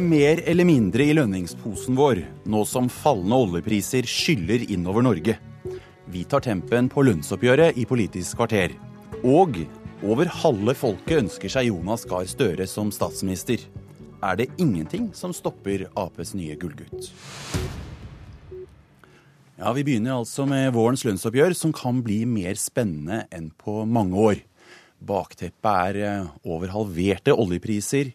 mer eller mindre i lønningsposen vår, nå som fallende oljepriser skyller innover Norge. Vi tar tempen på lønnsoppgjøret i Politisk kvarter. Og over halve folket ønsker seg Jonas Gahr Støre som statsminister. Er det ingenting som stopper Aps nye gullgutt? Ja, Vi begynner altså med vårens lønnsoppgjør, som kan bli mer spennende enn på mange år. Bakteppet er eh, over halverte oljepriser,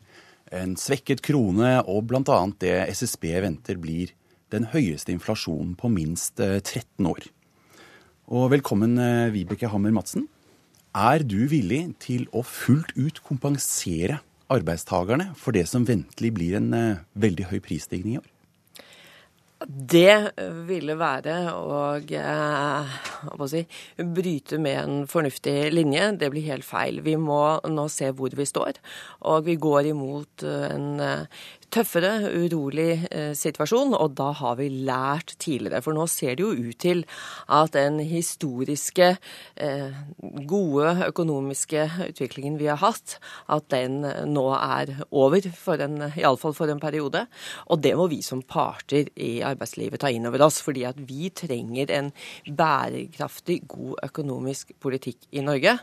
en svekket krone og bl.a. det SSB venter blir den høyeste inflasjonen på minst 13 eh, år. Og velkommen, eh, Vibeke Hammer Madsen. Er du villig til å fullt ut kompensere arbeidstakerne for det som ventelig blir en veldig høy prisstigning i år? Det ville være å, eh, si, bryte med en fornuftig linje. Det blir helt feil. Vi må nå se hvor vi står. Og vi går imot en eh, tøffere, urolig eh, situasjon, og da har vi lært tidligere. For nå ser det jo ut til at den historiske, eh, gode økonomiske utviklingen vi har hatt, at den nå er over, for en, iallfall for en periode. Og det må vi som parter i arbeidslivet ta inn over oss, fordi at vi trenger en bærekraftig, god økonomisk politikk i Norge.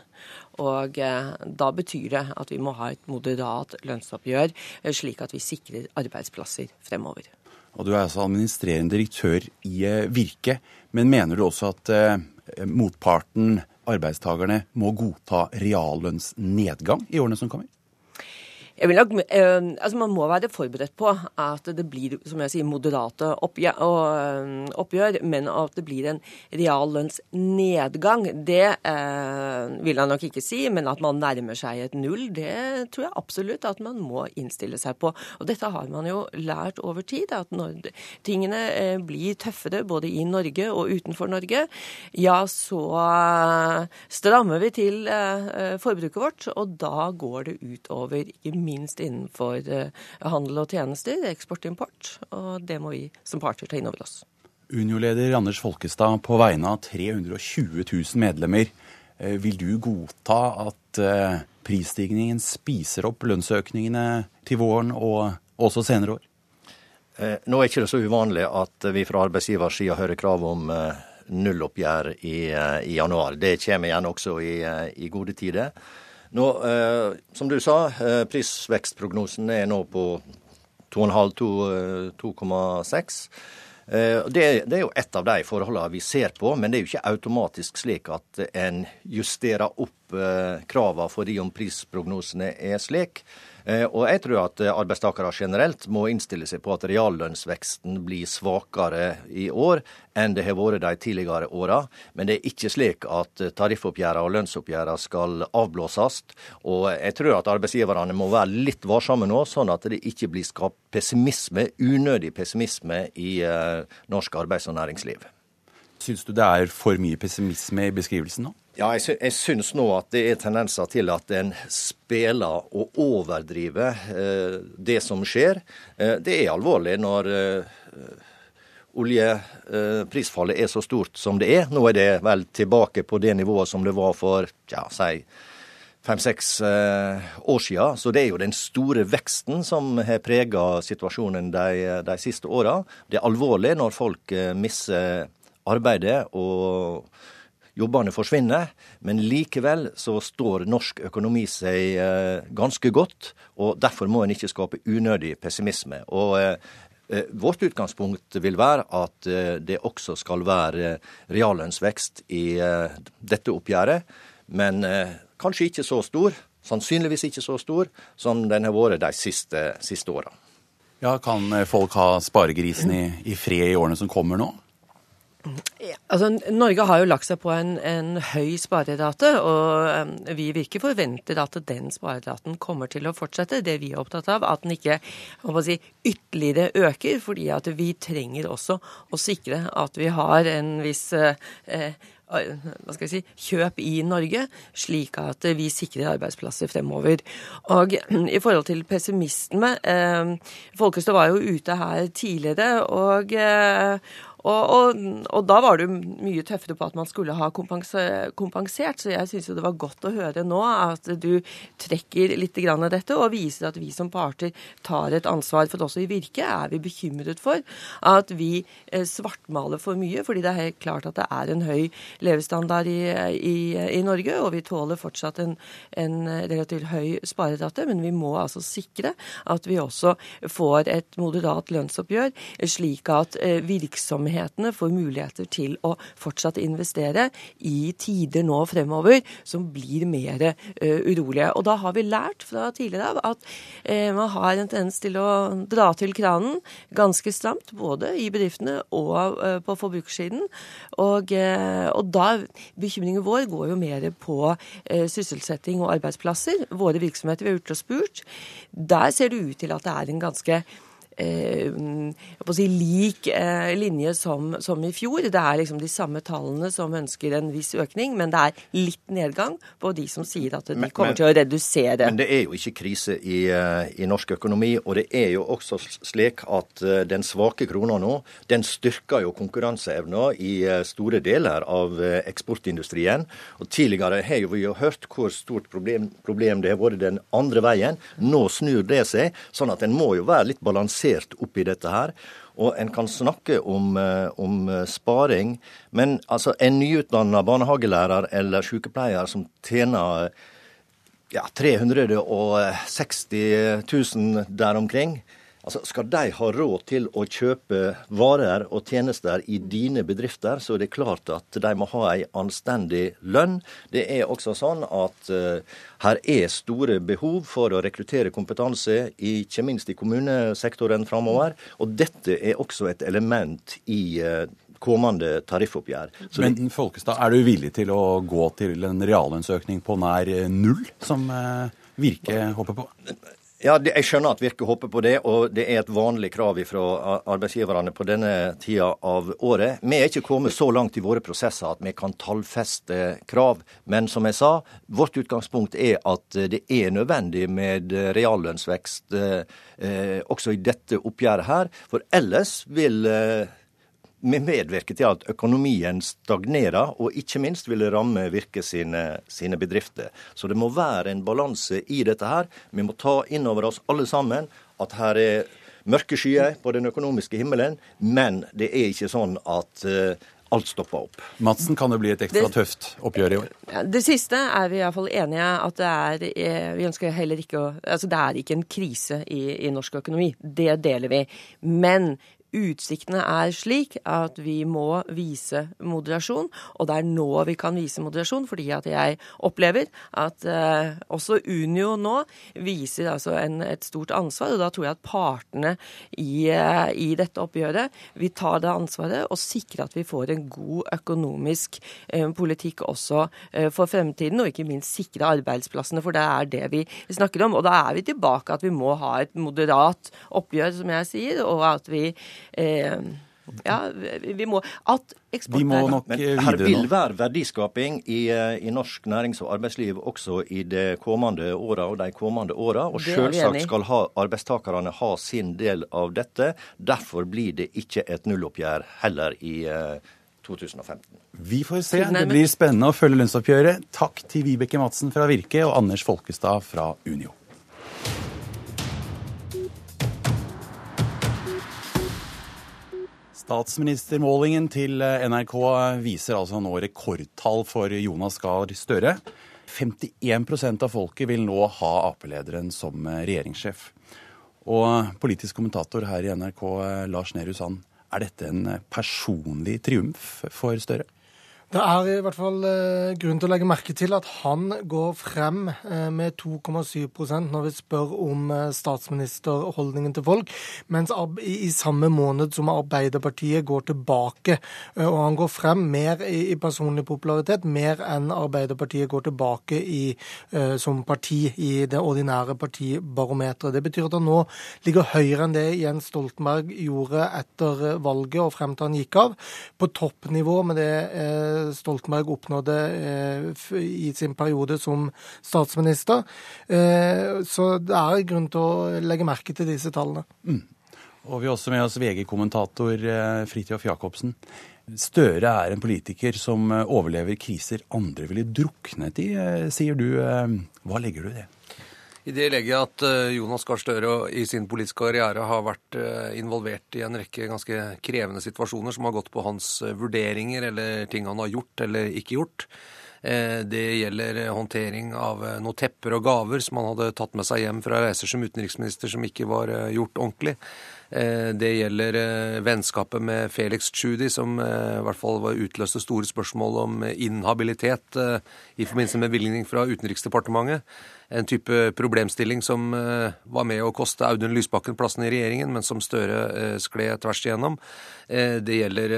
Og eh, da betyr det at vi må ha et moderat lønnsoppgjør, eh, slik at vi sikrer arbeidsplasser fremover. Og Du er altså administrerende direktør i eh, Virke, men mener du også at motparten, arbeidstakerne, må godta reallønnsnedgang i årene som kommer? Nok, eh, altså Man må være forberedt på at det blir som jeg sier, moderate oppgjør, eh, oppgjør men at det blir en reallønnsnedgang, det eh, vil jeg nok ikke si. Men at man nærmer seg et null, det tror jeg absolutt at man må innstille seg på. Og dette har man jo lært over tid, at når tingene eh, blir tøffere både i Norge og utenfor Norge, ja, så strammer vi til eh, forbruket vårt, og da går det utover ikke minst innenfor eh, handel og tjenester, eksport og import. Og det må vi som parter ta inn over oss. Unio-leder Anders Folkestad, på vegne av 320 000 medlemmer, eh, vil du godta at eh, prisstigningen spiser opp lønnsøkningene til våren og også senere år? Nå er ikke det så uvanlig at vi fra arbeidsgiversida hører krav om nulloppgjør i, i, januar. Det kommer igjen også i, i gode tider. Nå, eh, som du sa, eh, prisvekstprognosen er nå på 2,5-2,6. Eh, det, det, er jo ett av de forholdene vi ser på, men det er jo ikke automatisk slik at en justerer opp eh, kravene fordi om prisprognosene er slik. Eh, og jeg tror at eh, arbeidstakere generelt må innstille seg på at reallønnsveksten blir svakere i år enn det har vært de tidligere åra. Men det er ikke slik at eh, tariffoppgjørene og lønnsoppgjørene skal avblåses. Og jeg tror at arbeidsgiverne må være litt varsomme nå, sånn at det ikke blir skapt pessimisme, unødig pessimisme i norsk arbeids- og næringsliv. Syns du det er for mye pessimisme i beskrivelsen nå? Ja, jeg, jeg syns nå at det er tendenser til at en spiller og overdriver eh, det som skjer. Eh, det er alvorlig når eh, oljeprisfallet er så stort som det er. Nå er det vel tilbake på det nivået som det var for ja, si fem-seks år siden. Så det er jo den store veksten som har prega situasjonen de, de siste åra. Det er alvorlig når folk mister arbeidet og jobbene forsvinner. Men likevel så står norsk økonomi seg eh, ganske godt, og derfor må en ikke skape unødig pessimisme. Og eh, eh, Vårt utgangspunkt vil være at det også skal være reallønnsvekst i dette oppgjøret, men kanskje ikke så stor, sannsynligvis ikke så stor, som den har vært de siste, siste åra. Ja, Kan folk ha sparegrisen i, i fred i årene som kommer nå? Altså, Norge har jo lagt seg på en, en høy sparerate, og um, vi virker forventer at den spareraten kommer til å fortsette. Det vi er opptatt av, at den ikke si, ytterligere øker, fordi at vi trenger også å sikre at vi har en viss uh, hva skal jeg si, kjøp i Norge, slik at vi sikrer arbeidsplasser fremover. Og i forhold til pessimisme eh, Folkestad var jo ute her tidligere, og, eh, Og, og, og, da var det mye tøffere på at man skulle ha kompensert, så jeg syns jo det var godt å høre nå at du trekker litt grann av dette og viser at vi som parter tar et ansvar. For også i Virke er vi bekymret for at vi eh, svartmaler for mye, fordi det er helt klart at det er en høy levestandard i, i, i Norge, og vi tåler fortsatt en, en relativt høy sparerate, men vi må altså sikre at vi også får et moderat lønnsoppgjør, slik at eh, virksomhetene får muligheter til å fortsatt investere i tider nå fremover som blir mer uh, urolige. Og da har vi lært fra tidligere av at uh, man har en tendens til å dra til kranen ganske stramt, både i bedriftene og uh, på forbrukersiden. Og, og da Bekymringen vår går jo mer på sysselsetting og arbeidsplasser. Våre virksomheter vi har gjort og spurt, der ser det ut til at det er en ganske eh, si, lik eh, linje som, som, i fjor. Det er liksom de samme tallene som ønsker en viss økning, men det er litt nedgang på de som sier at de men, kommer men, til å redusere. Men det er jo ikke krise i, eh, i, norsk økonomi, og det er jo også slik at eh, den svake krona nå, den styrker jo konkurranseevna i store deler av eksportindustrien. Og Tidligere har vi jo hørt hvor stort problem, problem det har vært den andre veien. Nå snur det seg, sånn at en må jo være litt balansert balansert oppi dette her. Og en kan snakke om, eh, om eh, sparing, men altså en nyutdanna barnehagelærer eller sykepleier som tjener ja, 360 000 der omkring, Altså, Skal de ha råd til å kjøpe varer og tjenester i dine bedrifter, så er det klart at de må ha en anstendig lønn. Det er også sånn at uh, her er store behov for å rekruttere kompetanse, ikke minst i kommunesektoren framover. Og dette er også et element i uh, kommende tariffoppgjør. Så Men Folkestad, er du villig til å gå til en reallønnsøkning på nær null, som uh, Virke håper på? Ja, Jeg skjønner at Virke håper på det, og det er et vanlig krav fra arbeidsgiverne på denne tida av året. Vi er ikke kommet så langt i våre prosesser at vi kan tallfeste krav. Men som jeg sa, vårt utgangspunkt er at det er nødvendig med reallønnsvekst eh, eh også i dette oppgjøret her. For ellers vil eh, vi medvirker til at økonomien stagnerer, og ikke minst vil det ramme Virke sine, sine bedrifter. Så det må være en balanse i dette her. Vi må ta inn over oss alle sammen at her er mørke skyer på den økonomiske himmelen, men det er ikke sånn at uh, alt stopper opp. Madsen, kan det bli et ekstra tøft oppgjør i år? Det siste er vi iallfall enige at det er eh, Vi ønsker heller ikke å Altså det er ikke en krise i, i norsk økonomi. Det deler vi. Men utsiktene er slik at vi må vise moderasjon. Og det er nå vi kan vise moderasjon, fordi at jeg opplever at eh, også Unio nå viser altså en, et stort ansvar. Og da tror jeg at partene i, eh, i, dette oppgjøret vil ta det ansvaret og sikre at vi får en god økonomisk eh, politikk også eh, for fremtiden, og ikke minst sikre arbeidsplassene, for det er det vi snakker om. Og da er vi tilbake at vi må ha et moderat oppgjør, som jeg sier, og at vi ja, vi må At eksport vi må nok Men her vil være verdiskaping i, eh, i, norsk nærings- og arbeidsliv også i de kommende åra og de kommende åra. Og selvsagt skal ha, arbeidstakerne ha sin del av dette. Derfor blir det ikke et nulloppgjør heller i uh, 2015. Vi får se. Det blir spennende å følge lønnsoppgjøret. Takk til Vibeke Madsen fra Virke og Anders Folkestad fra Unio. Statsministermålingen til eh, NRK viser altså nå rekordtall for Jonas Gahr Støre. 51% av folket vil nå ha Ap-lederen som eh, regjeringssjef. Og politisk kommentator her i NRK, eh, Lars Nehru Sand, er dette en personlig triumf for Støre? Det er i hvert fall eh, grunn til å legge merke til at han går frem eh, med 2,7% når vi spør om eh, statsministerholdningen til folk, mens i, samme måned som Arbeiderpartiet går tilbake. Og han går frem mer i, i, personlig popularitet, mer enn Arbeiderpartiet går tilbake i, som parti i det ordinære partibarometeret. Det betyr at han nå ligger høyere enn det Jens Stoltenberg gjorde etter valget og frem til han gikk av, på toppnivå med det Stoltenberg oppnådde eh, i sin periode som statsminister. Eh, så det er grunn til å legge merke til disse tallene. Mm. Og vi har også med oss VG-kommentator eh, Fridtjof Jacobsen. Støre er en politiker som overlever kriser andre ville druknet i, sier du. Hva legger du i det? I det legger jeg at Jonas Gahr Støre i sin politiske karriere har vært involvert i en rekke ganske krevende situasjoner som har gått på hans vurderinger eller ting han har gjort eller ikke gjort. Det gjelder håndtering av noen tepper og gaver som han hadde tatt med seg hjem fra reiser som utenriksminister som ikke var gjort ordentlig. Eh, det gjelder eh, vennskapet med Felix Tschudi, som eh, i hvert fall utløste store spørsmål om inhabilitet i forbindelse med bevilgning fra Utenriksdepartementet en type problemstilling som eh, var med å koste Audun Lysbakken plassen i regjeringen, men som Støre eh, skled tvers igjennom. Eh, det gjelder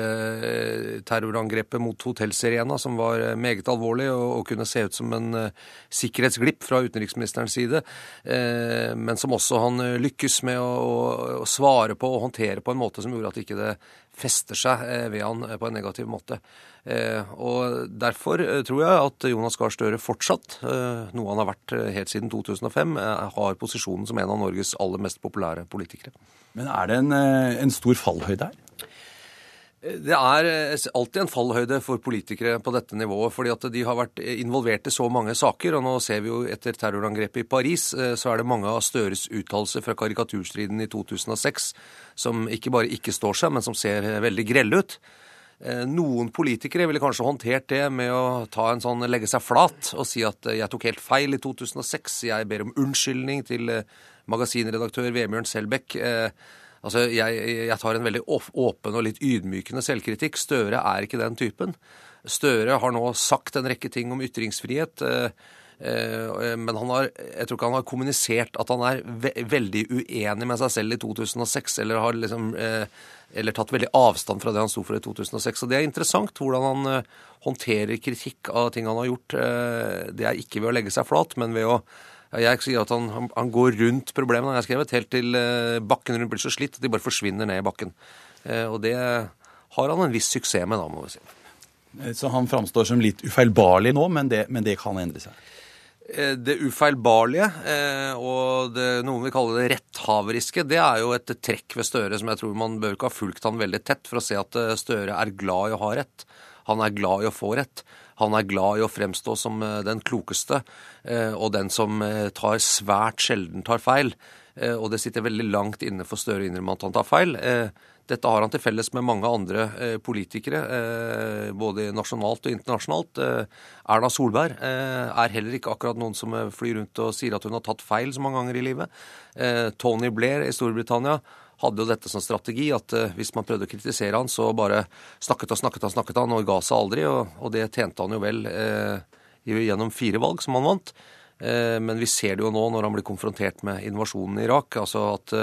terrorangrepet mot Hotell Serena, som var meget alvorlig og kunne se ut som en sikkerhetsglipp fra utenriksministerens side, men som også han lykkes med å svare på og håndtere på en måte som gjorde at ikke det fester seg ved han på en negativ måte. Eh, og Derfor eh, tror jeg at Jonas Gahr Støre fortsatt, eh, noe han har vært helt siden 2005, har posisjonen som en av Norges aller mest populære politikere. Men er det en, en stor fallhøyde her? Det er alltid en fallhøyde for politikere på dette nivået, fordi at de har vært involvert i så mange saker. og Nå ser vi jo etter terrorangrepet i Paris, så er det mange av Støres uttalelser fra karikaturstriden i 2006 som ikke bare ikke står seg, men som ser veldig grelle ut. Eh, noen politikere ville kanskje håndtert det med å ta en sånn, legge seg flat og si at eh, jeg tok helt feil i 2006, jeg ber om unnskyldning til eh, magasinredaktør Vebjørn Selbekk. Altså, jeg, jeg, tar en veldig åpen og litt ydmykende selvkritikk. Støre er ikke den typen. Støre har nå sagt en rekke ting om ytringsfrihet. Men han har, jeg tror ikke han har kommunisert at han er ve veldig uenig med seg selv i 2006, eller har liksom eller tatt veldig avstand fra det han sto for i 2006. Og Det er interessant hvordan han eh, håndterer kritikk av ting han har gjort. Eh, det er ikke ved å legge seg flat, men ved å jeg sier at han, han går rundt problemene han har skrevet, helt til eh, bakken rundt blir så slitt at de bare forsvinner ned i bakken. Og det har han en viss suksess med, da, må vi si. Så han framstår som litt ufeilbarlig nå, men det, men det kan endre seg? Eh, det ufeilbarlige eh, og det, noen vil kalle det retthaveriske, det er jo et trekk ved Støre som jeg tror man bør ikke ha fulgt han veldig tett for å se at eh, Støre er glad i å ha rett. Han er glad i å få rett. Han er glad i å fremstå som den klokeste og den som tar svært sjelden tar feil. Og det sitter veldig langt inne for Støre å innrømme at han tar feil. Dette har han til felles med mange andre eh, politikere, eh, både nasjonalt og internasjonalt. Eh, Erna Solberg eh, er heller ikke akkurat noen som eh, flyr rundt og sier at hun har tatt feil så mange ganger i livet. Eh, Tony Blair i Storbritannia hadde jo dette som strategi, at hvis man prøvde å kritisere han, så bare snakket og snakket og snakket han og ga seg aldri, og, og det tjente han jo vel gjennom fire valg som han vant. Men vi ser det jo nå når han blir konfrontert med invasjonen i Irak. altså at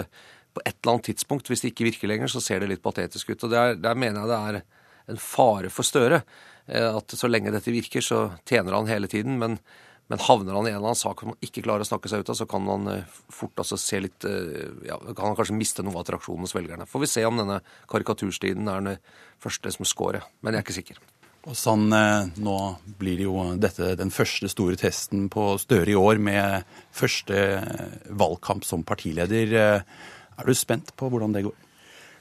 på et eller annet tidspunkt, hvis det ikke virker lenger, så ser det litt patetisk ut. Og Der, der mener jeg det er en fare for Støre. Eh, at så lenge dette virker, så tjener han hele tiden. Men, men havner han i en eller annen sak som han ikke klarer å snakke seg ut av, så kan han eh, fort altså se litt eh, ja, kan han kanskje miste noe av attraksjonen hos velgerne. Får vi se om denne karikaturstriden er den første som scorer. Men jeg er ikke sikker. Og sånn, Nå blir jo dette den første store testen på Støre i år, med første valgkamp som partileder. Er du spent på hvordan det går?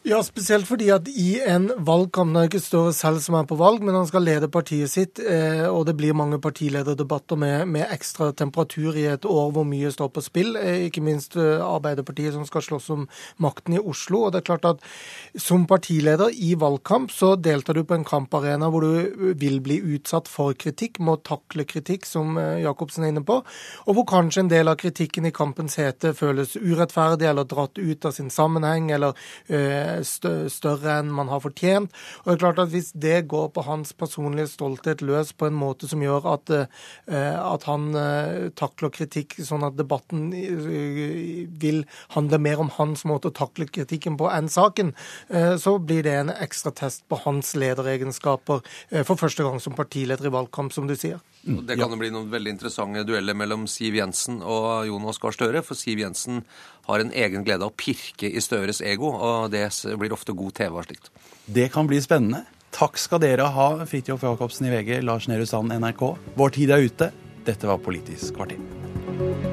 Ja, spesielt fordi at i en valgkamp, er ikke Støre selv som er på valg, men han skal lede partiet sitt, eh, og det blir mange partilederdebatter med, med, ekstra temperatur i et år hvor mye står på spill, eh, ikke minst eh, Arbeiderpartiet som skal slåss om makten i Oslo. og det er klart at Som partileder i valgkamp så deltar du på en kamparena hvor du vil bli utsatt for kritikk, må takle kritikk, som Jacobsen er inne på, og hvor kanskje en del av kritikken i kampens hete føles urettferdig eller dratt ut av sin sammenheng. eller større enn man har fortjent. Og det er klart at Hvis det går på hans personlige stolthet løs på en måte som gjør at, eh, at han eh, takler kritikk sånn at debatten eh, vil handle mer om hans måte å takle kritikken på enn saken, så blir det en ekstra test på hans lederegenskaper for første gang som partileder i valgkamp, som du sier. Mm. Det kan jo bli noen veldig interessante dueller mellom Siv Jensen og Jonas Gahr Støre. For Siv Jensen har en egen glede av å pirke i Støres ego, og det blir ofte god TV av slikt. Det kan bli spennende. Takk skal dere ha, Fridtjof Jacobsen i VG, Lars Nehru Sand, NRK. Vår tid er ute. Dette var Politisk kvarter.